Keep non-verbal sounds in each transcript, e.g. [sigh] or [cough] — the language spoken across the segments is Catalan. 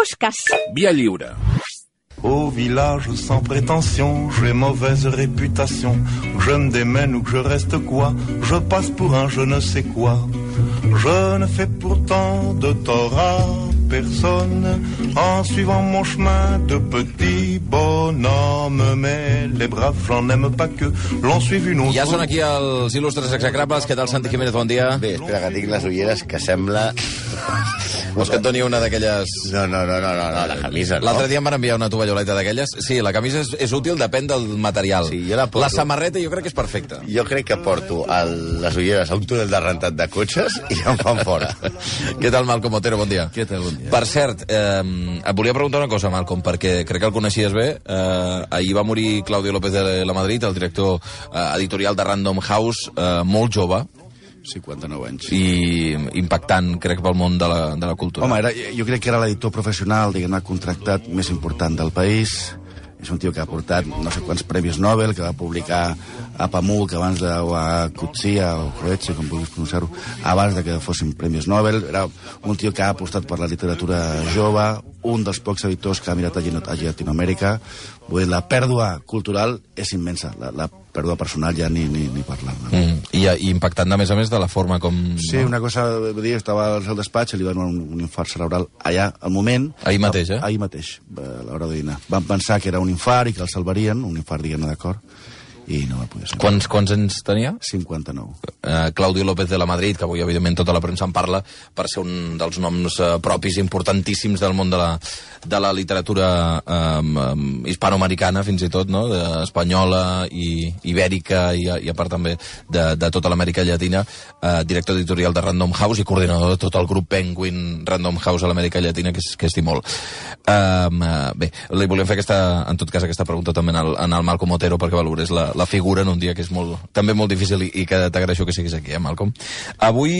Pushkas. Via lliure. Au village sans prétention, j'ai mauvaise réputation. Je me démène ou que je reste quoi, je passe pour un je ne sais quoi. Je ne fais pourtant de tort à personne en suivant mon chemin de petit bonhomme. Mais les braves, j'en aime pas que l'on suive une autre. Ja són aquí els il·lustres execrables. Què tal, Santi Jiménez? Bon dia. Bé, espera que tinc les ulleres que sembla... Vols que et doni una d'aquelles... No, no, no, no, no, no la camisa, no? L'altre dia em van enviar una tovalloleta d'aquelles. Sí, la camisa és, és útil, depèn del material. Sí, jo la porto. la samarreta jo crec que és perfecta. Jo crec que porto el, les ulleres a un túnel de rentat de cotxes i em fan fora. Què tal, Malcom Otero? Bon dia. Què tal, bon dia? Per cert, eh, et volia preguntar una cosa, Malcom, perquè crec que el coneixies bé. Eh, ahir va morir Claudio López de la Madrid, el director eh, editorial de Random House, eh, molt jove, 59 anys. i impactant, crec, pel món de la, de la cultura. Home, era, jo crec que era l'editor professional, diguem-ne, contractat més important del país. És un tio que ha portat no sé quants premis Nobel, que va publicar a Pamuk abans de, o a Kutsia o Croetze, com vulguis pronunciar-ho, abans de que fossin premis Nobel. Era un tio que ha apostat per la literatura jove, un dels pocs editors que ha mirat a Llatinoamèrica. Vull dir, la pèrdua cultural és immensa. La, la pèrdua personal ja ni, ni, ni parlar-ne. Mm. I, I impactant, a més a més, de la forma com... Sí, una cosa, vull dir, estava al seu despatx li van donar un, un infart cerebral allà, al moment... Ahir mateix, eh? Ahir mateix, a l'hora de dinar. Van pensar que era un infart i que el salvarien, un infart, diguem-ne, d'acord, i no va poder ser. Quants, quants anys tenia? 59. eh, Claudio López de la Madrid, que avui, evidentment, tota la premsa en parla per ser un dels noms eh, propis importantíssims del món de la, de la literatura eh, hispanoamericana, fins i tot, no? De, espanyola i ibèrica i, i a part també de, de tota l'Amèrica Llatina, eh, director editorial de Random House i coordinador de tot el grup Penguin Random House a l'Amèrica Llatina, que, que estim molt. Um, uh, bé, li volem fer aquesta, en tot cas aquesta pregunta també en el, en el Malcom Otero perquè valores la, la figura en un dia que és molt, també molt difícil i, i que t'agraeixo que siguis aquí, eh, Malcom? Avui...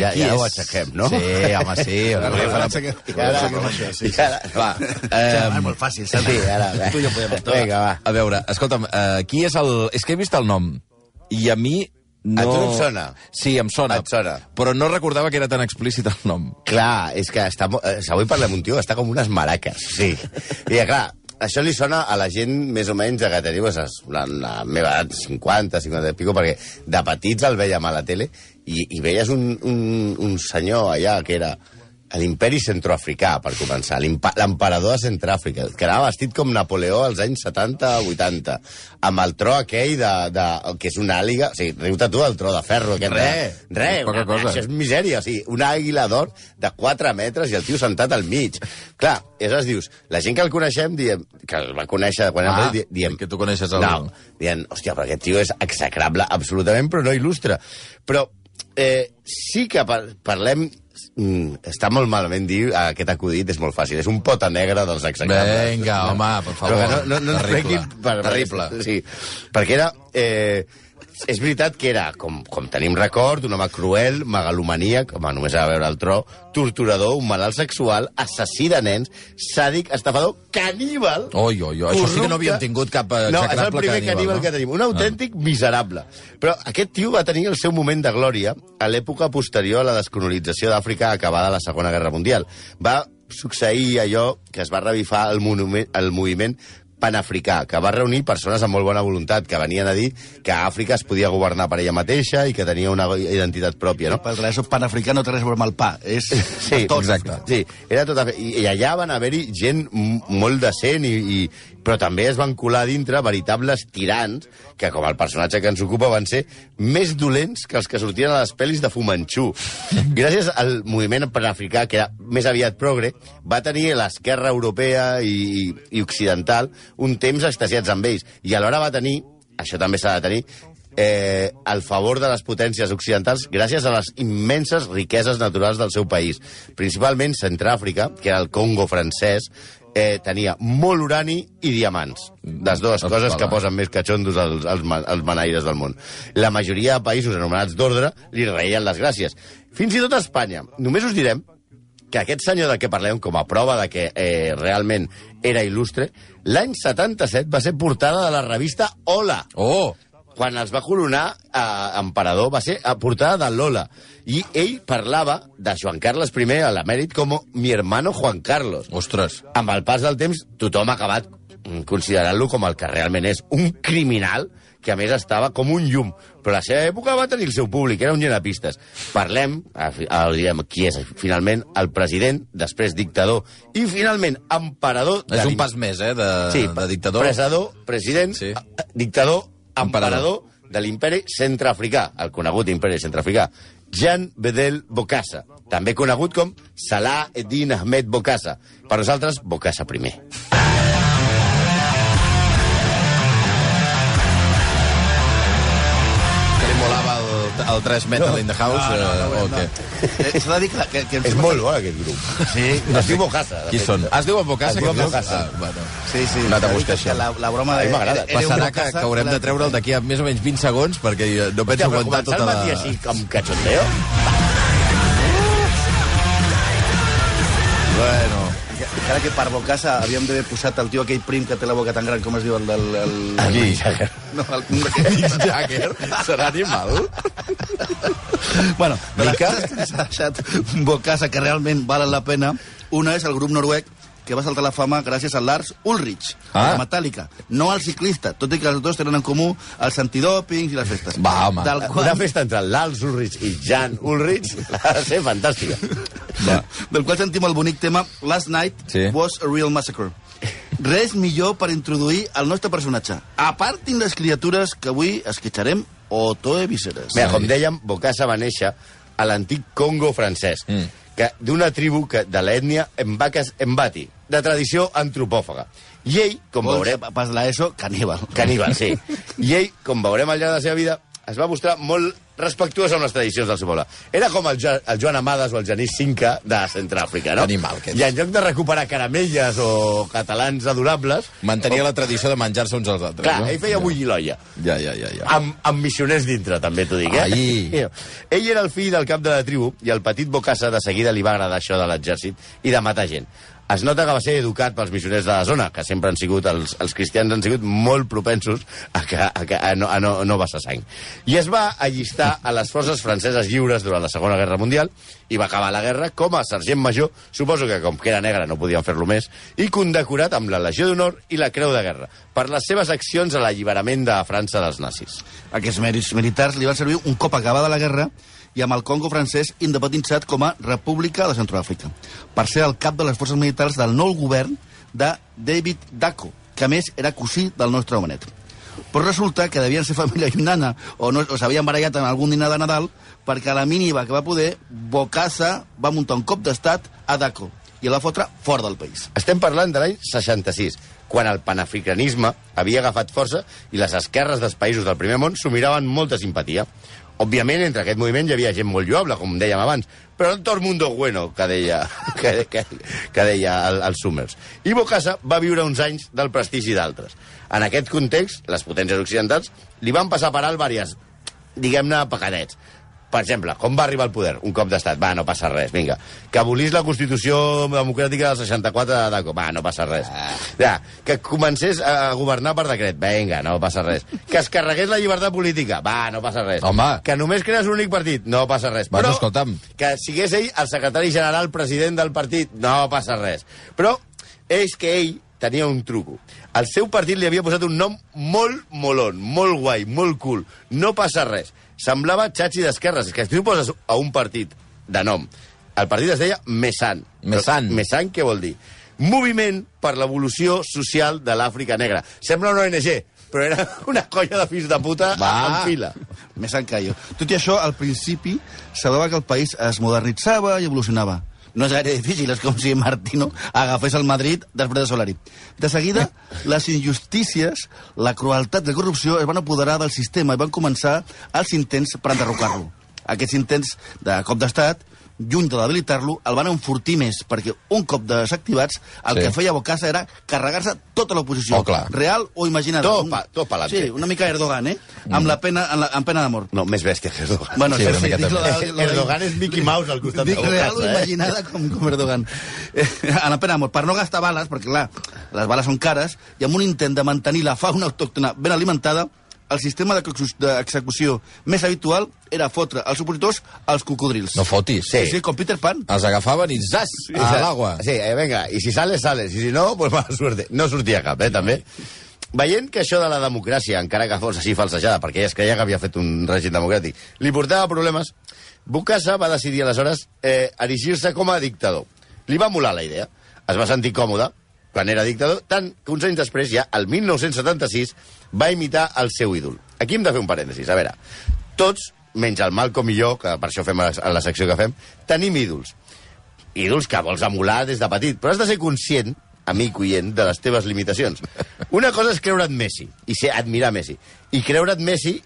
Ja- ja és? ho aixequem, no? Sí, home, sí. [laughs] Ara, Ara, ara, ara, va, eh, és molt fàcil, Sí, ara. Tu i jo podem tot. Vinga, va. a veure, escolta'm, uh, qui és el... És que he vist el nom i a mi no... A tu et sona? Sí, em sona. Et sona. Però no recordava que era tan explícit el nom. Clar, és que està, mo- eh, avui parlem d'un tio està com unes maraques. Sí. I clar, això li sona a la gent més o menys que teniu la, la, meva edat, 50, 50 i pico, perquè de petits el veiem a la tele i, i veies un, un, un senyor allà que era l'imperi centroafricà, per començar, l'emperador de Centràfrica, que anava vestit com Napoleó als anys 70-80, amb el tro aquell de, de, que és una àliga, o sigui, riu-te tu del tro de ferro. Aquest Re, de, re, una- cosa. Això és misèria, o sigui, una àguila d'or de 4 metres i el tio sentat al mig. Clar, i aleshores dius, la gent que el coneixem, diem, que el va conèixer quan Ah, era petit, diem... que tu coneixes el- No, diem, hòstia, però aquest tio és execrable absolutament, però no il·lustre. Però eh, sí que par parlem... Mm, està molt malament dir eh, aquest acudit, és molt fàcil. És un pota negra dels execrables. Vinga, home, per favor. Però no, no, no ens Terrible. per... Terrible. Sí, perquè era... Eh, és veritat que era, com, com tenim record, un home cruel, megalomaníac, home, només a veure el tro, torturador, un malalt sexual, assassí de nens, sàdic, estafador, caníbal... Oi, oi, oi, això sí que no havíem tingut cap, eh, No, és el execrable primer caníbal, caníbal no? que tenim. Un autèntic miserable. Però aquest tio va tenir el seu moment de glòria a l'època posterior a la descolonització d'Àfrica acabada la Segona Guerra Mundial. Va succeir allò que es va revifar el, monument, el moviment panafricà, que va reunir persones amb molt bona voluntat, que venien a dir que Àfrica es podia governar per ella mateixa i que tenia una identitat pròpia, no? Perquè això panafricà no té res a veure amb el pa, és [laughs] Sí, tot. exacte. Sí, era tot... I, I allà van haver-hi gent molt decent, i, i, però també es van colar dintre veritables tirans, que com el personatge que ens ocupa van ser més dolents que els que sortien a les pel·lis de Fumanchu. [laughs] Gràcies al moviment panafricà, que era més aviat progre, va tenir l'esquerra europea i, i, i occidental un temps extasiats amb ells. I alhora va tenir, això també s'ha de tenir, eh, al favor de les potències occidentals gràcies a les immenses riqueses naturals del seu país. Principalment Centràfrica, que era el Congo francès, eh, tenia molt urani i diamants. Les dues coses que posen més catxondos als, als, als manaires del món. La majoria de països anomenats d'ordre li reien les gràcies. Fins i tot a Espanya. Només us direm que aquest senyor del que parlem, com a prova de que eh, realment era il·lustre, l'any 77 va ser portada de la revista Hola. Oh! Quan els va coronar eh, emperador, va ser a portada de Lola. I ell parlava de Joan Carles I a l'emèrit com mi hermano Juan Carlos. Ostres. Amb el pas del temps, tothom ha acabat considerant-lo com el que realment és, un criminal que a més estava com un llum. Però a la seva època va tenir el seu públic, era un llenapistes. Parlem, a, a, diem, qui és finalment el president, després dictador, i finalment emperador... És un pas més, eh, de, sí, de dictador. Presador, president, Sí. sí. dictador, Emperador. de l'imperi centrafricà, el conegut imperi centrafricà. Jan Bedel Bokassa, també conegut com Salah Eddin Ahmed Bokassa. Per nosaltres, Bokassa primer. El, el 3 metal in the house, No, no, no, eh, o no. què? Eh, S'ha de dir que... que, que És molt bo, aquest grup. Sí, Es diu Bokassa. de Qui són? Es diuen Bocassa? Es aquests? Bocassa. Ah, bueno. Sí, sí. De dir degustació. que La, la broma A de... mi m'agrada. Passarà que, Bocassa que haurem de la- treure'l d'aquí a més o menys 20 segons, perquè no penso Hòstia, però aguantar començar tota el la... matí així, com cachondeo? Bueno, Encara que per Bocassa havíem d'haver posat el tio aquell prim que té la boca tan gran, com es diu el del... El... El Mick Jagger. No, el... Mick Jagger serà animal? bueno, de les coses que s'ha deixat Bocassa que realment valen la pena, una és el grup noruec que va saltar la fama gràcies a Lars Ulrich, Ah. de Metallica, no al ciclista, tot i que els dos tenen en comú els antidòpings i les festes. Va, home. Del Una qual, festa entre Lals Ulrich i Jan Ulrich [laughs] ha de ser fantàstica. Va. del qual sentim el bonic tema Last Night Sí. was a real massacre. Res millor per introduir el nostre personatge. Apartin les criatures que avui esquitxarem Otoe Viceres. Mira, com dèiem, Bokassa va néixer a l'antic Congo francès, Mm. Que d'una tribu que, de l'ètnia Mbakes Mbati, de tradició antropòfaga. I ell, com veurem... Pas l'ESO, caníbal. Caníbal, sí. [laughs] I ell, com veurem al llarg de la seva vida, es va mostrar molt respectuós amb les tradicions del seu poble. Era com el, jo el Joan Amades o el Genís Cinca de Centràfrica, no? Animal, que. I en lloc de recuperar caramelles o catalans adorables... Mantenia la tradició de menjar-se uns als altres. Clar, no? ell feia bullir l'olla. Ja, ja, ja. ja. Amb, amb missioners dintre, també t'ho dic, eh? Ai. [laughs] Ell era el fill del cap de la tribu i el petit Bocassa de seguida li va agradar això de l'exèrcit i de matar gent. Es nota que va ser educat pels missioners de la zona, que sempre han sigut, els, els cristians han sigut molt propensos a, que, a, que, a, no, a no, no vessar sang. I es va allistar a les forces franceses lliures durant la Segona Guerra Mundial i va acabar la guerra com a sergent major, suposo que com que era negre no podien fer-lo més, i condecorat amb la Legió d'Honor i la Creu de Guerra per les seves accions a l'alliberament de França dels nazis. Aquests mèrits militars li van servir un cop acabada la guerra i amb el Congo francès independitzat com a República de Centroàfrica, per ser el cap de les forces militars del nou govern de David Daco, que a més era cosí del nostre homenet. Però resulta que devien ser família llunyana o, no, o s'havien barallat en algun dinar de Nadal perquè a la mínima que va poder, Bokassa va muntar un cop d'estat a Daco i el va fotre fora del país. Estem parlant de l'any 66, quan el panafricanisme havia agafat força i les esquerres dels països del primer món s'ho miraven molta simpatia. Òbviament, entre aquest moviment hi havia gent molt lloable, com dèiem abans, però no tot el mundo bueno, que deia, [laughs] que, que, que deia el, el Summers. I Bokassa va viure uns anys del prestigi d'altres. En aquest context, les potències occidentals li van passar per alt diverses, diguem-ne, pecadets. Per exemple, com va arribar al poder? Un cop d'estat. Va, no passa res, vinga. Que abolís la Constitució Democràtica del 64 de Daco. Va, no passa res. Ja, que comencés a governar per decret. Vinga, no passa res. Que es carregués la llibertat política. Va, no passa res. Home. Que només crees un únic partit. No passa res. Bueno, escolta'm. Que sigués ell el secretari general president del partit. No passa res. Però és que ell tenia un truco. El seu partit li havia posat un nom molt molon, molt guai, molt cool. No passa res. Semblava xatxi d'esquerres. És que si tu poses a un partit de nom, el partit es deia Mesan. Mesan. Mesan què vol dir? Moviment per l'evolució social de l'Àfrica negra. Sembla una ONG, però era [laughs] una colla de fills de puta Va. en fila. Més encaio. Tot i això, al principi, semblava que el país es modernitzava i evolucionava. No és gaire difícil, és com si Martino agafés el Madrid després de Solari. De seguida, les injustícies, la crueltat la corrupció es van apoderar del sistema i van començar els intents per enderrocar-lo. Aquests intents de cop d'estat, lluny de debilitar-lo, el van enfortir més, perquè un cop desactivats, el Sí. que feia Bokassa era carregar-se tota l'oposició, Oh, clar. real o imaginada. Tot Un- pa- tot pa'lante. Sí, una mica Erdogan, eh? Amb, la pena, amb, la, amb pena d'amor. No, més bèstia que Erdogan. Bueno, Sí, sí, una sí, dic de, lo de, Erdogan és Mickey Mouse al costat dic de real o Bocassa, eh? imaginada com, com Erdogan. Eh, a la pena d'amor, per no gastar bales, perquè clar, les bales són cares, i amb un intent de mantenir la fauna autòctona ben alimentada, el sistema d'execu- d'execució més habitual era fotre els opositors als cocodrils. No fotis. Sí. Sí, com Peter Pan. Els agafaven i zas, a l'agua. Sí, eh, vinga, i si sales, sales, i si no, pues mala suerte. No sortia cap, eh, també. Veient que això de la democràcia, encara que fos així falsejada, perquè ella es creia que havia fet un règim democràtic, li portava problemes, Bukasa va decidir aleshores eh, erigir-se com a dictador. Li va molar la idea. Es va sentir còmode quan era dictador, tant que uns anys després, ja el 1976, va imitar el seu ídol. Aquí hem de fer un parèntesis. A veure, tots, menys el Malcolm i jo, que per això fem a la, a la secció que fem, tenim ídols. Ídols que vols emular des de petit, però has de ser conscient, amic oient, de les teves limitacions. Una cosa és creure't Messi, i ser admirar Messi, i creure't Messi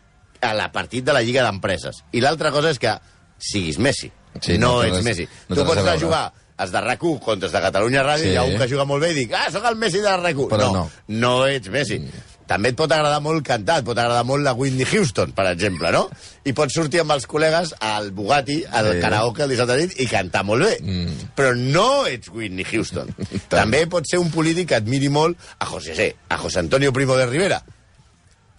a la partit de la Lliga d'Empreses. I l'altra cosa és que siguis Messi. Sí, no, no ets Messi. no tu pots anar a jugar els de rac contra els de Catalunya Ràdio, Sí. hi ha un que juga molt bé i dic, ah, sóc el Messi de rac Però no, no. no ets Messi. També et pot agradar molt cantar, et pot agradar molt la Whitney Houston, per exemple, no? I pots sortir amb els col·legues al Bugatti, al Sí. karaoke el dissabte nit i cantar molt bé. Mm. Però no ets Whitney Houston. [laughs] També pots ser un polític que admiri molt a José C, a José Antonio Primo de Rivera,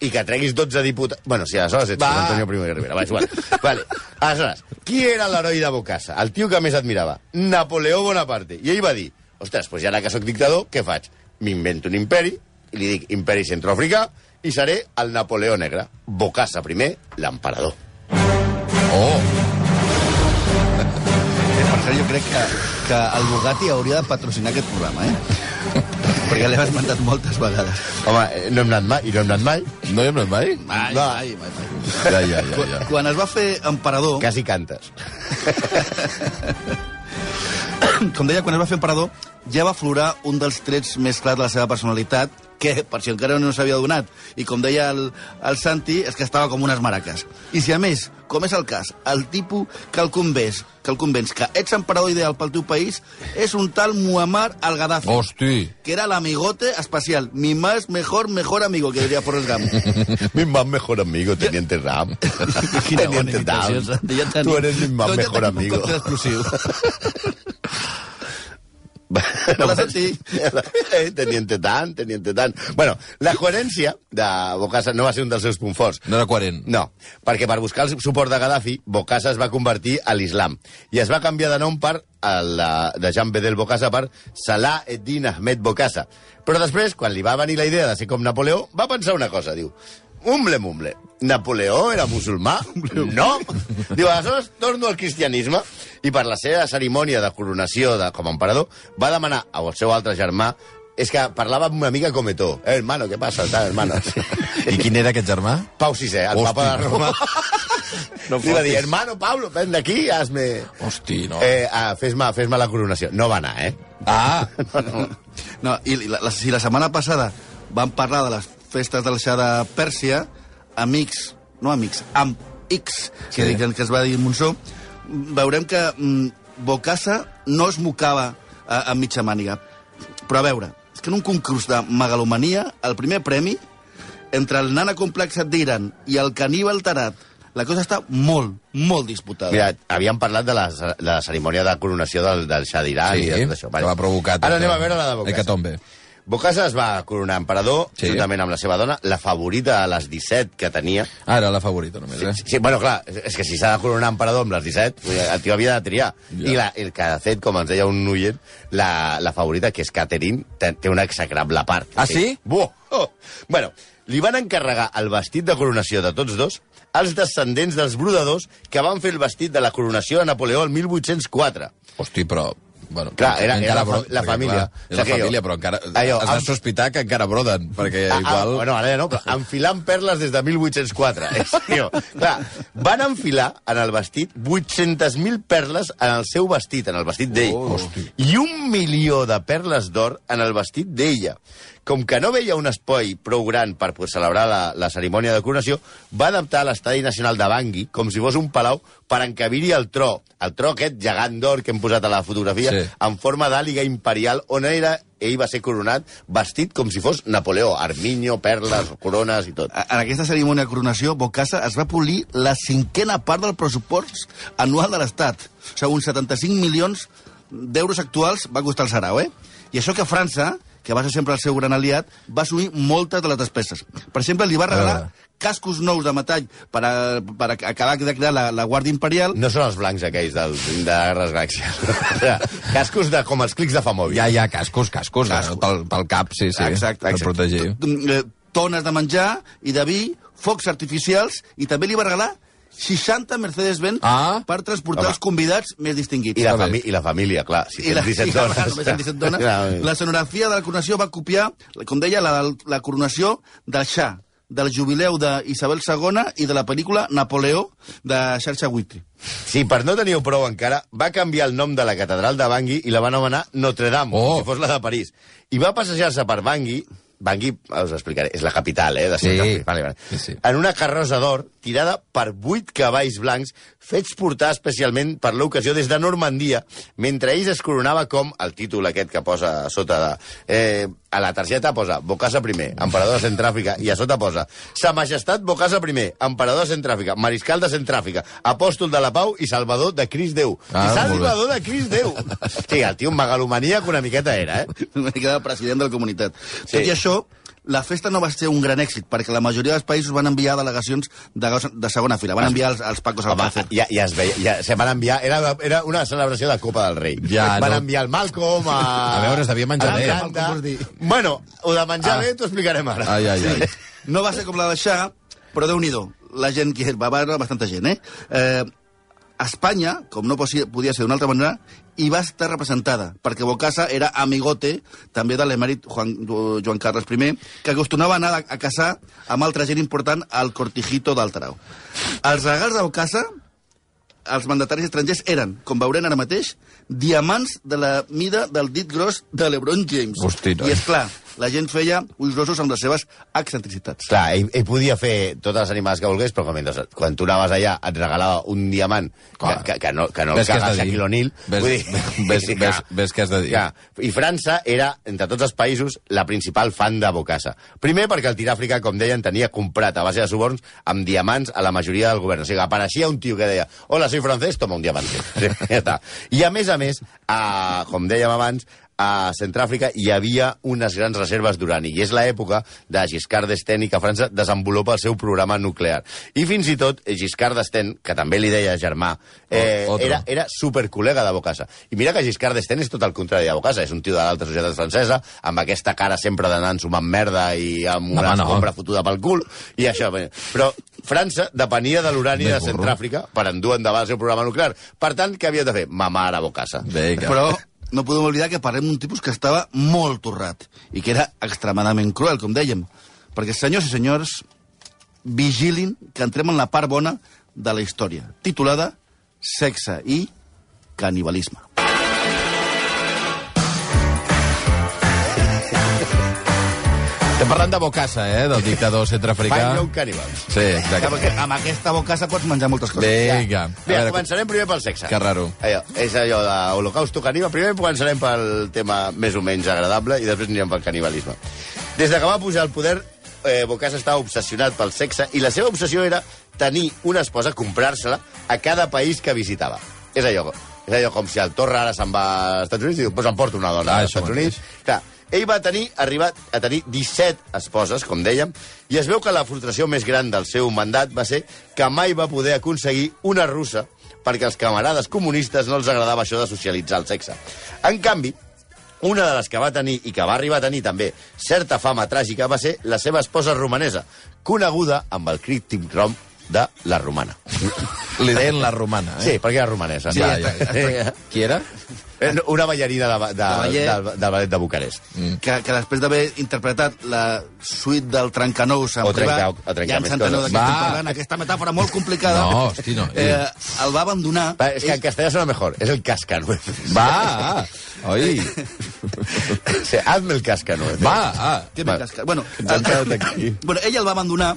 i que treguis 12 diputats... Bueno, sí, aleshores ets Va. Antonio Primo de Rivera. Va, és igual. vale. Aleshores, qui era l'heroi de Bocassa? El tio que més admirava? Napoleó Bonaparte. I ell va dir, ostres, doncs ja ara que sóc dictador, què faig? M'invento un imperi, i li dic imperi centroafricà, i seré el Napoleó negre. Bocassa primer, l'emperador. Oh, [laughs] Eh, per cert, jo crec que, que el Bugatti hauria de patrocinar aquest programa, eh? Perquè l'hem esmentat moltes vegades. Home, eh, no hem anat mai, i no hem anat mai. no hi hem anat mai? Mai, Va. mai, mai, mai. Ja, ja, ja. Quan, ja. quan es va fer emperador, Quasi cantes. [coughs] com deia, quan es va fer emperador, ja va aflorar un dels trets més clars de la seva personalitat, que, per si encara no s'havia donat, i com deia el, el Santi, és que estava com unes maraques. I si a més, com és el cas, el tipus que el convenç que, el convenç que ets emperador ideal pel teu país és un tal Muammar al-Gaddafi, Hosti. que era l'amigote especial, mi más mejor, mejor amigo, que diria Forrest Gump. [laughs] mi más mejor amigo, Teniente Ram. [laughs] Quina Teniente ja tenim- Tu eres mi más mejor amigo. [laughs] còctel explosiu. Hola, Santi. Eh, Teniente tant, teniente tant. Bueno, la coherència de Bocassa no va ser un dels seus punts forts. No era coherent. No, perquè per buscar el suport de Gaddafi, Bokassa es va convertir a l'islam i es va canviar de nom per el, de- de Jean Bedel Bokassa per Salah Eddin Ahmed Bokassa. Però després, quan li va venir la idea de ser com Napoleó, va pensar una cosa, diu, Umble, mumble, Napoleó era musulmà? [laughs] No! Diu, aleshores torno al cristianisme i per la seva cerimònia de coronació de, com a emperador va demanar al seu altre germà és que parlava amb una mica com tu. Eh, hermano, què passa? Tal, hermano. [laughs] I quin era aquest germà? Pau VI, el Hosti. papa de Roma. [laughs] No Li va dir, hermano Pablo, ven d'aquí, hazme... Hosti, no. Eh, ah, fes-me fes la coronació. No va anar, eh? Ah, No, i la, la, si la setmana passada vam parlar de les festes del Xà de Pèrsia, amics, no amics, amb X, que, Sí. que es va dir Monsó, veurem que mm, Bocassa no es mocava a, a mitja màniga. Però a veure, és que en un concurs de megalomania, el primer premi, entre el nana complexat d'Iran i el caníbal tarat, la cosa està molt, molt disputada. Mira, havíem parlat de la, de la cerimònia de coronació del, del Shah d'Iran sí, i de tot això. que va provocar... Ara anem a veure la de Bocassa. Hecatombe. Bocassa es va coronar emperador, Sí. sí. juntament amb la seva dona, la favorita de les 17 que tenia. Ah, era la favorita, només, eh? Sí, sí, bueno, clar, és que si s'ha de coronar emperador amb les 17, vull dir, el tio havia de triar. Ja. I la, el que, de fet, com ens deia un oient, la, la favorita, que és Catherine, té, té una execrable part. Ah, sí? Buah! Oh. Bueno, li van encarregar el vestit de coronació de tots dos als descendents dels brodadors que van fer el vestit de la coronació de Napoleó el 1804. Hosti, però... Bueno, Clar, era- era la bro- la família. Clar, O era la sigui, família, jo- però encara... Allò, has de amb- sospitar que encara broden, perquè Ah, igual... Ah, bueno, ara ja no, però enfilant perles des de 1804. És, [laughs] tio, clar, van enfilar en el vestit 800.000 perles en el seu vestit, en el vestit d'ell. Oh. I un milió de perles d'or en el vestit d'ella. Com que no veia un espai prou gran per poder celebrar la, la cerimònia de coronació, va adaptar l'estadi nacional de Bangui com si fos un palau per encabir-hi el tro. El tro aquest gegant d'or que hem posat a la fotografia, Sí. en forma d'àliga imperial, on era, ell va ser coronat vestit com si fos Napoleó, arminyo, perles, corones i tot. A- En aquesta cerimònia de coronació, Bocassa es va polir la cinquena part del pressupost anual de l'Estat. O sigui, uns 75 milions d'euros actuals va costar el Sarau, eh? I això que França que va ser sempre el seu gran aliat, va assumir moltes de les despeses. Per exemple, li va regalar Ah. cascos nous de metall per, a, per a acabar de crear la, la Guàrdia Imperial. No són els blancs aquells del, de Guerres Galàxies. [laughs] Cascos de, com els clics de Famòbil. Ja, ja, cascos, cascos, cascos. Pel, pel cap, sí, sí, Exacte, per exacte. protegir. Eh, Tones de menjar i de vi, focs artificials, i també li va regalar 60 Mercedes-Benz Ah. per transportar Home. els convidats més distinguits. I la, fami I la família, clar. Si I la, tens 17 i, clar, dones... només amb 17 dones. Ja, La escenografia de la coronació va copiar, com deia, la, la coronació del Xà, del jubileu d'Isabel II i de la pel·lícula Napoleó de Xarxa Whitry. Sí, per no teniu prou encara, va canviar el nom de la catedral de Bangui i la va anomenar Notre Dame, Oh. si fos la de París. I va passejar-se per Bangui, Bangui, us explicaré, és la capital, eh, de Sí. Vale, vale. Sí, sí. En una carrossa d'or tirada per vuit cavalls blancs fets portar especialment per l'ocasió des de Normandia, mentre ell es coronava com el títol aquest que posa sota de... Eh, a la targeta posa Bocasa I, emperador de Centràfrica, i a sota posa Sa Majestat Bocasa I, emperador de Centràfrica, mariscal de Centràfrica, apòstol de la pau i salvador de Cris Déu. Ah, I salvador de Cris Déu. [laughs] Sí, el tio, megalomania que una miqueta era, eh? Una de president de la comunitat. Sí. Tot i això, la festa no va ser un gran èxit, perquè la majoria dels països van enviar delegacions de, de segona fila. Van enviar els, els pacos al Home, càcer. ja, ja es veia, ja se van enviar, era, era una celebració de Copa del Rei. Ja, van no. enviar el Malcolm a... A veure, es devia menjar bé. Bueno, ho de menjar Ah. bé t'ho explicarem ara. Ai, ai, ai. No va ser com la de Xà, però déu nhi La gent que va veure bastanta gent, eh? eh Espanya, com no podia ser d'una altra manera, hi va estar representada, perquè Bocasa era amigote també de l'emèrit Juan, Joan Carles I, que acostumava a anar a, a casar amb altra gent important al Cortijito d'Altarau. Els regals de Bocasa, els mandataris estrangers, eren, com veurem ara mateix, diamants de la mida del dit gros de l'Ebron James. Hosti, noi. I, és clar, la gent feia ulls grossos amb les seves excentricitats. Clar, ell, ell podia fer totes les animals que volgués, però mentre, quan tu anaves allà et regalava un diamant que, Clar. que, que no, que no el Ves has caga. Shaquille O'Neal. Ves- vull dir- [laughs] ves- clar, ves- ves què has de dir. Clar, I França era, entre tots els països, la principal fan de Bocassa. Primer perquè el Tiràfrica, com deien, tenia comprat a base de suborns amb diamants a la majoria del govern. O sigui, apareixia un tio que deia hola, soy francès, toma un diamante. [laughs] Sí, ja està. I a més a més, a, com dèiem abans, a Centràfrica hi havia unes grans reserves d'urani i és l'època de Giscard d'Estaing i que França desenvolupa el seu programa nuclear. I fins i tot eh, Giscard d'Estaing, que també li deia germà, eh, otro. era, era supercol·lega de Bocassa. I mira que Giscard d'Estaing és tot el contrari de Bocassa, és un tio de l'alta societat francesa, amb aquesta cara sempre d'anar ensumant merda i amb una no. escombra fotuda pel cul, i això. bé. Però França depenia de l'urani de. Centràfrica per endur endavant el seu programa nuclear. Per tant, què havia de fer? Mamar a Bocassa. Vinga. Però no podem oblidar que parlem d'un tipus que estava molt torrat i que era extremadament cruel, com dèiem. Perquè, senyors i senyors, vigilin que entrem en la part bona de la història, titulada Sexe i canibalisme. Estem parlant de Bocassa, eh, del dictador centrafricà. Fine Young Cannibals. Sí, exacte. Amb, aqu- amb aquesta bocassa pots menjar moltes coses. Vinga. A Bé, veure, començarem primer pel sexe. Que raro. Allò, és allò de holocausto caníbal. Primer començarem pel tema més o menys agradable i després anirem pel canibalisme. Des de que va pujar al poder, eh, Bocassa estava obsessionat pel sexe i la seva obsessió era tenir una esposa, comprar-se-la a cada país que visitava. És allò, és allò com si el Torra ara se'n va als Estats Units i diu, pues em porto una dona Ah, als Estats. Units. Clar, ell va tenir, arribat a tenir 17 esposes, com dèiem, i es veu que la frustració més gran del seu mandat va ser que mai va poder aconseguir una russa perquè als camarades comunistes no els agradava això de socialitzar el sexe. En canvi, una de les que va tenir i que va arribar a tenir també certa fama tràgica va ser la seva esposa romanesa, coneguda amb el críptic rom de la romana. [laughs] Li deien la romana, eh? Sí, perquè era romanesa. Sí, ja, ja. Qui era? Eh, Una ballarina de, de, de, ballet. del, del ballet de Bucarest. Que, que després d'haver interpretat la suite del Trencanous en O privat, o trencar ja ens més enteneu de què estem Va. parlant, aquesta metàfora molt complicada, No, hosti, no. eh, el va abandonar... Va, és que en castellà sona mejor, és el cascanueces. Va, [laughs] oi. Sí, hazme el cascanueces. Va, ah. Va. me casca. Bueno, aquí. bueno, ell el va abandonar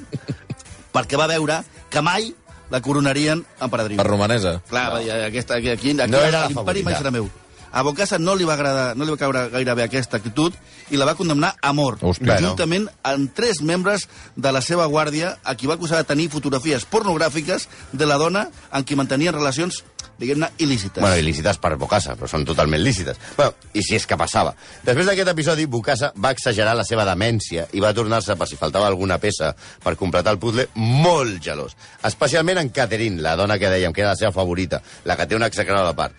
perquè va veure que mai la coronarien emperadriu. Per romanesa. Clar, va dir, aquesta, aquí, aquí, aquí No era l'imperi mai serà meu. A Bocassa no li va agradar, no li va caure gaire bé aquesta actitud i la va condemnar a mort, Hòstia. juntament amb tres membres de la seva guàrdia a qui va acusar de tenir fotografies pornogràfiques de la dona amb qui mantenien relacions diguem-ne, il·lícites. Bueno, il·lícites per Bocassa, però són totalment lícites. Bueno, i si és que passava. Després d'aquest episodi, Bocassa va exagerar la seva demència i va tornar-se, per si faltava alguna peça per completar el puzzle, molt gelós. Especialment en Catherine, la dona que dèiem que era la seva favorita, la que té una execrada a part.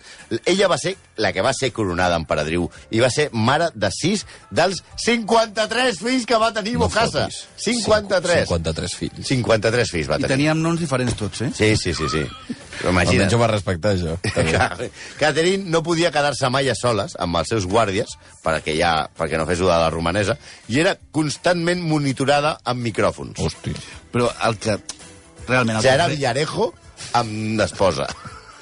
Ella va ser la que va ser coronada emperadriu i va ser mare de 6 dels 53 fills que va tenir No Bocassa. fotis. 53. 53 fills. 53 fills va I tenir. teníem noms diferents tots, eh? Sí, sí, sí, sí. Però Almenys Imagina't. ho va respectar, [laughs] això. Catherine no podia quedar-se mai a soles amb els seus guàrdies perquè, ja, perquè no fes de la romanesa i era constantment monitorada amb micròfons. Hosti. Però el que... Realment... El era que... Villarejo amb esposa.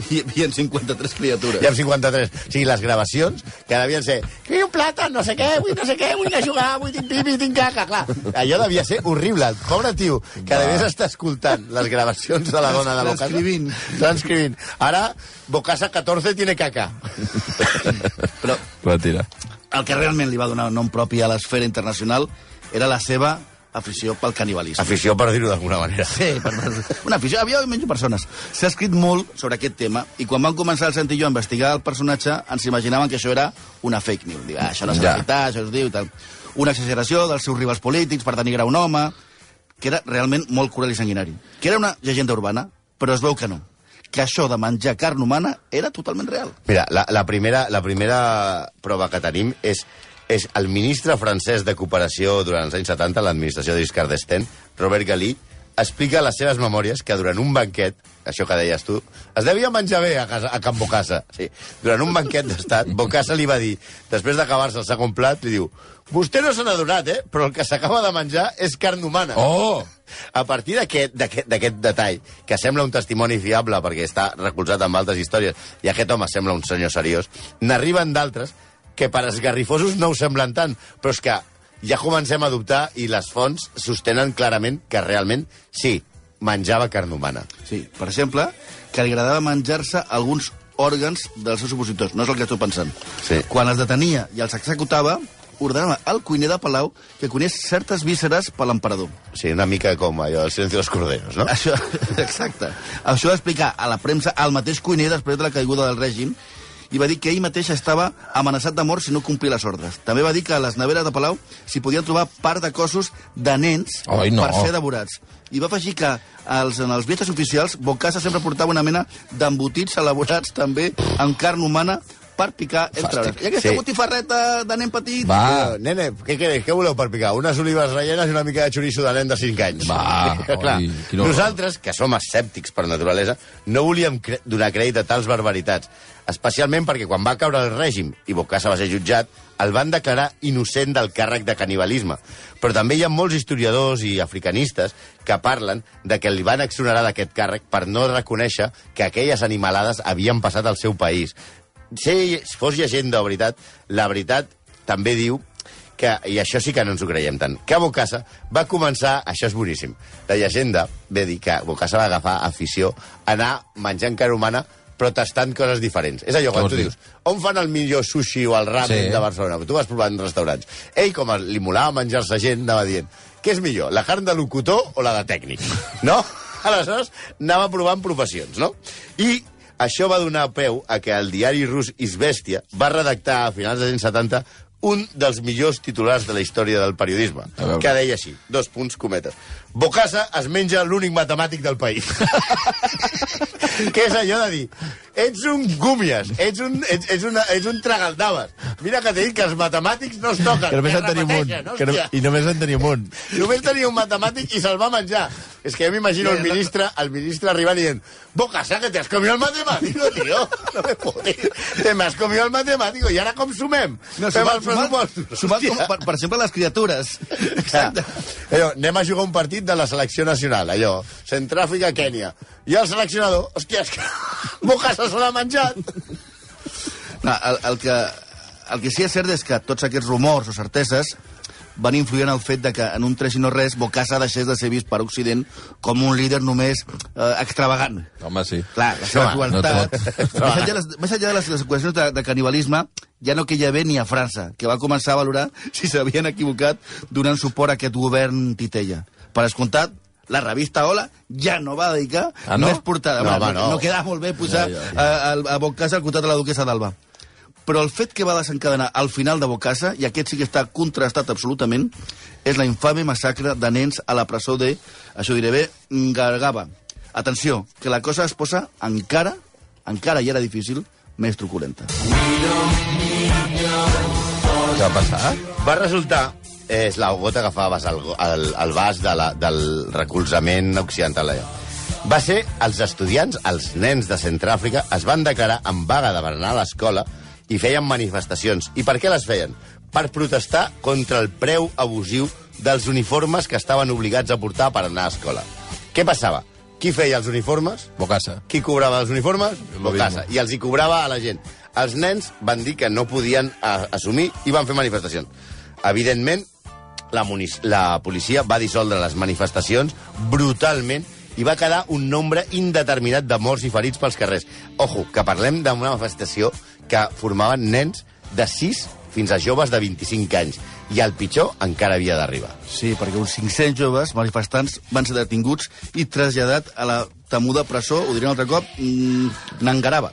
Hi havia 53 criatures. I amb 53. O sigui, les gravacions que devien ser vull un plàtan, no sé què, vull no sé què, vull anar a jugar, vull tinc pipi, tinc caca, clar. Allò devia ser horrible. El pobre tio que devies estar escoltant les gravacions de la dona de Bocasa. Transcrivint. Transcrivint. Ara, Bocasa 14 tiene caca. Però Va tirar. el que realment li va donar un nom propi a l'esfera internacional era la seva afició pel canibalisme. Afició, per dir-ho d'alguna manera. Sí, per, una afició. Havia menys persones. S'ha escrit molt sobre aquest tema i quan van començar el Santi i jo a investigar el personatge ens imaginaven que això era una fake news. Dic, ah, això no s'ha Ja. de citar, això es diu i tal. Una exageració dels seus rivals polítics per denigrar un home, que era realment molt cruel i sanguinari. Que era una llegenda urbana, però es veu que no. Que això de menjar carn humana era totalment real. Mira, la, la, primera, la primera prova que tenim és, és el ministre francès de cooperació durant els anys 70, l'administració de Giscard d'Estaing, Robert Galí, explica a les seves memòries que durant un banquet, això que deies tu, es devia menjar bé a, casa, a Can Bocassa. Sí. Durant un banquet d'estat, Bocassa li va dir, després d'acabar-se el segon plat, li diu, vostè no se n'ha donat, eh? però el que s'acaba de menjar és carn humana. Oh! A partir d'aquest detall, que sembla un testimoni fiable perquè està recolzat amb altres històries, i aquest home sembla un senyor seriós, n'arriben d'altres que per esgarrifosos no ho semblen tant, però és que ja comencem a dubtar i les fonts sostenen clarament que realment, sí, menjava carn humana. Sí, per exemple, que li agradava menjar-se alguns òrgans dels seus opositors. No és el que estou pensant. Sí. Quan els detenia i els executava, ordenava al cuiner de Palau que coneix certes vísceres per l'emperador. Sigui, una mica com allò, el silencio dels corderos, no? Això, [laughs] exacte. Això va explicar a la premsa al mateix cuiner després de la caiguda del règim i va dir que ell mateix estava amenaçat de mort si no complia les ordres. També va dir que a les neveres de Palau s'hi podien trobar part de cossos de nens Ai, no. per ser devorats. I va afegir que els, en els viatges oficials Bocassa sempre portava una mena d'embotits elaborats també amb carn humana per picar entre Fàstic. hores. I aquesta Sí. botifarreta de nen petit... Va. Però, nene, què querés? Què voleu per picar? Unes olives rellenes i una mica de xoriço de nen de 5 anys. Va, [laughs] Clar, oi, quin horror. nosaltres, que som escèptics per naturalesa, no volíem cre donar crèdit a tals barbaritats, especialment perquè quan va caure el règim i Bocassa va ser jutjat, el van declarar innocent del càrrec de canibalisme. Però també hi ha molts historiadors i africanistes que parlen de que li van exonerar d'aquest càrrec per no reconèixer que aquelles animalades havien passat al seu país. Si fos llegenda o veritat, la veritat també diu que, i això sí que no ens ho creiem tant, que Bocassa va començar, això és boníssim, la llegenda ve dir que Bocassa va agafar afició a anar menjant carn humana però tastant coses diferents. És allò, quan tu dius, on fan el millor sushi o el ramen Sí. de Barcelona? Tu vas provar en restaurants. Ell, com li molava menjar-se gent, anava dient, què és millor, la carn de locutor o la de tècnic? No? [laughs] Aleshores, anava provant professions, no? I això va donar peu a que el diari rus Isbestia va redactar a finals dels anys 70 un dels millors titulars de la història del periodisme, que deia així, dos punts, cometes. Bocassa es menja l'únic matemàtic del país. [laughs] Què és allò de dir? Ets un gúmies, ets un, ets, ets una, ets un tragaldaves. Mira que t'he dit que els matemàtics no es toquen. Que només en tenim un. Que no. I només en tenim un. Només tenia un matemàtic i se'l va menjar. És que jo m'imagino el ministre, el ministre arribant i dient Bocasa, que te has comido el matemático, tío. [laughs] No me fotis. Te me has comido el matemático. I ara com sumem? No, Fem sumat, els pressupostos. sumat com, per, per exemple, les criatures. [laughs] Clar. Allò, anem a jugar un partit de la selecció nacional, allò, Centràfrica, Kènia. I el seleccionador, hòstia, és que [laughs] Bocasa se l'ha menjat. No, el, el, que, el que sí és cert és que tots aquests rumors o certeses van influir en el fet de que en un tres i no res Bocassa deixés de ser vist per Occident com un líder només eh, extravagant. Home, sí. Clar, la seva no crueltat... tot. més, enllà, de les- més enllà de les, les acusacions de, de canibalisme, ja no queia bé ni a França, que va començar a valorar [laughs] si s'havien equivocat donant suport a aquest govern titella. Per escomptat, la revista Hola ja no va dedicar Ah, no? més portada. No, Bueno, no. no quedava molt bé posar Ja, ja, a, a, a Bocasa el costat de la duquesa d'Alba. Però el fet que va desencadenar al final de Bocasa, i aquest sí que està contrastat absolutament, és la infame massacre de nens a la presó de, això diré bé, Gargava. Atenció, que la cosa es posa encara, encara ja era difícil, més truculenta. Què va passar? Va resultar és la gota que fa vessar el, el, el vas de la, del recolzament occidental allà. Va ser els estudiants, els nens de Centràfrica, es van declarar en vaga de berenar a l'escola i feien manifestacions. I per què les feien? Per protestar contra el preu abusiu dels uniformes que estaven obligats a portar per anar a escola. Què passava? Qui feia els uniformes? Bocassa. Qui cobrava els uniformes? Lo Bocassa. mismo. I els hi cobrava a la gent. Els nens van dir que no podien a, assumir i van fer manifestacions. Evidentment, la, la policia va dissoldre les manifestacions brutalment i va quedar un nombre indeterminat de morts i ferits pels carrers. Ojo, que parlem d'una manifestació que formaven nens de 6 fins a joves de 25 anys. I el pitjor encara havia d'arribar. Sí, perquè uns 500 joves manifestants van ser detinguts i traslladat a la temuda presó, ho diré un altre cop, mm, Nangarava.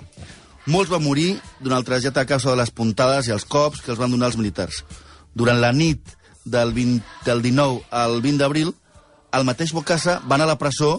Molts van morir durant el trasllat a causa de les puntades i els cops que els van donar els militars. Durant la nit del, 20, del 19 al 20 d'abril, el mateix Bocassa va anar a la presó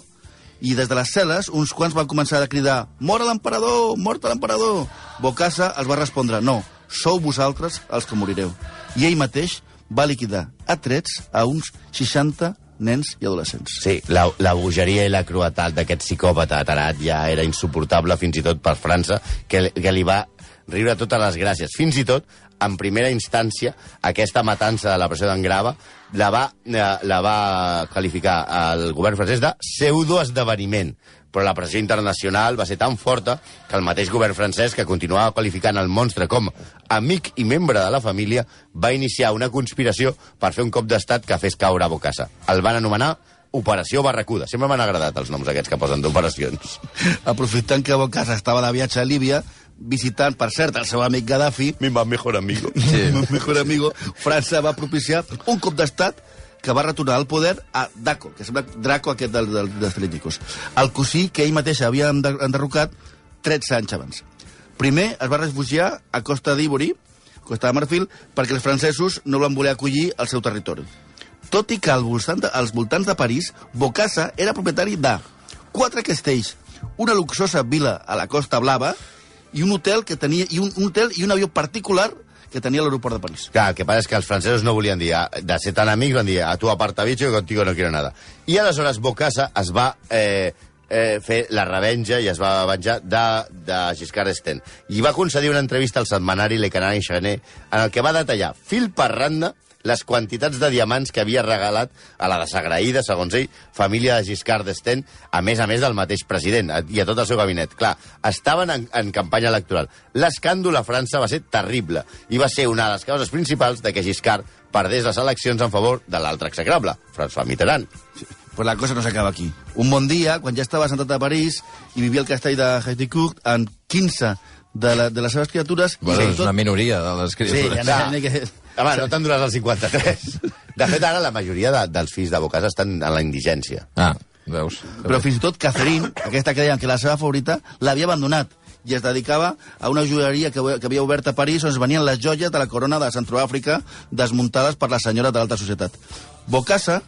i des de les cel·les uns quants van començar a cridar «Mort a l'emperador! Mort a l'emperador!» Bocassa els va respondre «No, sou vosaltres els que morireu». I ell mateix va liquidar a trets a uns 60 nens i adolescents. Sí, la, la bogeria i la cruetat d'aquest psicòpata atarat ja era insuportable fins i tot per França, que, que li va riure totes les gràcies. Fins i tot, en primera instància, aquesta matança de la presó d'Engrava la va, eh, la va qualificar el govern francès de pseudoesdeveniment. Però la pressió internacional va ser tan forta que el mateix govern francès, que continuava qualificant el monstre com amic i membre de la família, va iniciar una conspiració per fer un cop d'estat que fes caure a Bocassa. El van anomenar Operació Barracuda. Sempre m'han agradat els noms aquests que posen d'operacions. [laughs] Aprofitant que Bocassa estava de viatge a Líbia, visitant, per cert, el seu amic Gaddafi, Mi va mejor amigo. [laughs] sí. mejor amigo, França va propiciar un cop d'estat que va retornar al poder a Daco, que sembla Draco aquest del, del, dels Filípicos. El cosí que ell mateix havia ender- enderrocat 13 anys abans. Primer es va refugiar a Costa d'Ivori, Costa de Marfil, perquè els francesos no el van voler acollir al seu territori. Tot i que al voltant de, als voltants de París, Bocassa era propietari de quatre castells, una luxosa vila a la Costa Blava i un hotel que tenia i un, un hotel i un avió particular que tenia l'aeroport de París. Clar, el que passa és que els francesos no volien dir, ah, de ser tan amics, van dir, a tu aparta bicho, que contigo no quiero nada. I aleshores Bocassa es va eh, eh, fer la revenja i es va venjar de, de Giscard d'Estaing. I va concedir una entrevista al setmanari Le Canari Chenet en el que va detallar fil per randa les quantitats de diamants que havia regalat a la desagraïda, segons ell, família de Giscard d'Estaing, a més a més del mateix president i a tot el seu gabinet. Clar, estaven en, en campanya electoral. L'escàndol a França va ser terrible i va ser una de les causes principals de que Giscard perdés les eleccions en favor de l'altre execrable, François Mitterrand. Pues la cosa no s'acaba aquí. Un bon dia, quan ja estava sentat a París i vivia al castell de Heidecourt amb 15 de, la, de les seves criatures... Bueno, i és una minoria de les Sí, criatures. ja no, ja no, que... Home, no te'n duràs el 53. De fet, ara la majoria de, dels fills de Bocasa estan en la indigència. Ah, veus. Però fins i tot Catherine, [laughs] aquesta que deien que la seva favorita, l'havia abandonat i es dedicava a una joieria que, que havia obert a París on es venien les joies de la corona de Centroàfrica desmuntades per la senyora de l'alta societat. Bocassa,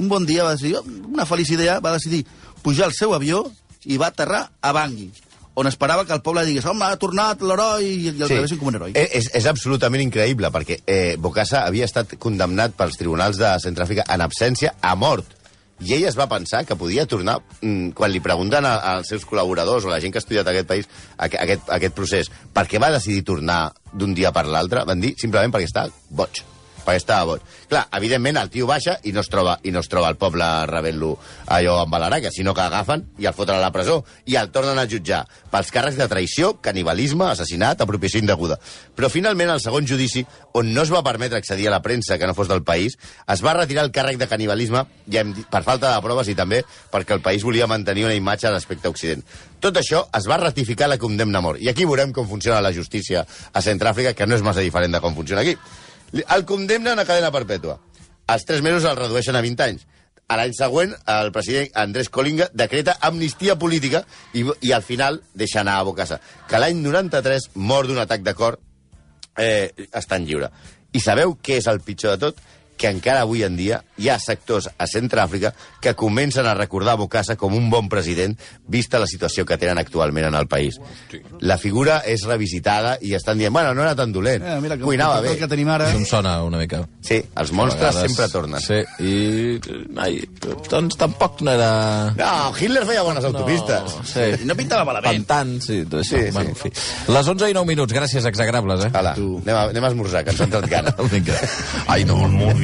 un bon dia va decidir, una feliç idea, va decidir pujar al seu avió i va aterrar a Bangui, on esperava que el poble digués home, ha tornat l'heroi, i el sí. rebessin com un heroi. Eh, És, és absolutament increïble, perquè eh, Bocassa havia estat condemnat pels tribunals de Centràfrica en absència a mort. I ell es va pensar que podia tornar, mm, quan li pregunten a, als seus col·laboradors o a la gent que ha estudiat aquest país, aqu aquest, aquest procés, per què va decidir tornar d'un dia per l'altre, van dir simplement perquè està boig perquè estava boig. Clar, evidentment, el tio baixa i no es troba, i no es troba el poble rebent-lo allò amb balaraca, sinó que agafen i el foten a la presó i el tornen a jutjar pels càrrecs de traïció, canibalisme, assassinat, apropiació indeguda. Però finalment, al segon judici, on no es va permetre accedir a la premsa que no fos del país, es va retirar el càrrec de canibalisme ja hem dit, per falta de proves i també perquè el país volia mantenir una imatge respecte a Occident. Tot això es va ratificar la condemna a mort. I aquí veurem com funciona la justícia a Centràfrica, que no és massa diferent de com funciona aquí. El condemnen a cadena perpètua. Als tres mesos el redueixen a 20 anys. a l'any següent, el president Andrés Colinga decreta amnistia política i, i al final deixa anar a Bocassa, que l'any 93 mor d'un atac de cor eh, està en lliure. I sabeu què és el pitjor de tot? Que encara avui en dia hi ha sectors a Centràfrica que comencen a recordar Bocassa com un bon president, vista la situació que tenen actualment en el país. La figura és revisitada i estan dient, bueno, no era tan dolent, Eh, mira, que, cuinava el bé. que tenim ara... Això em sona una mica. Sí, els monstres vegades- sempre tornen. Sí, i... Ai, doncs tampoc no era... No, Hitler feia bones autopistes. Sí. No pintava malament. Pantans, sí, tot això. Sí, Sí, sí. bueno, en fi. Les 11 i 9 minuts, gràcies, exagrables, eh? Ala, anem a, anem a esmorzar, que ens ha entrat gana. [laughs] Vinga. Ai, no. Monde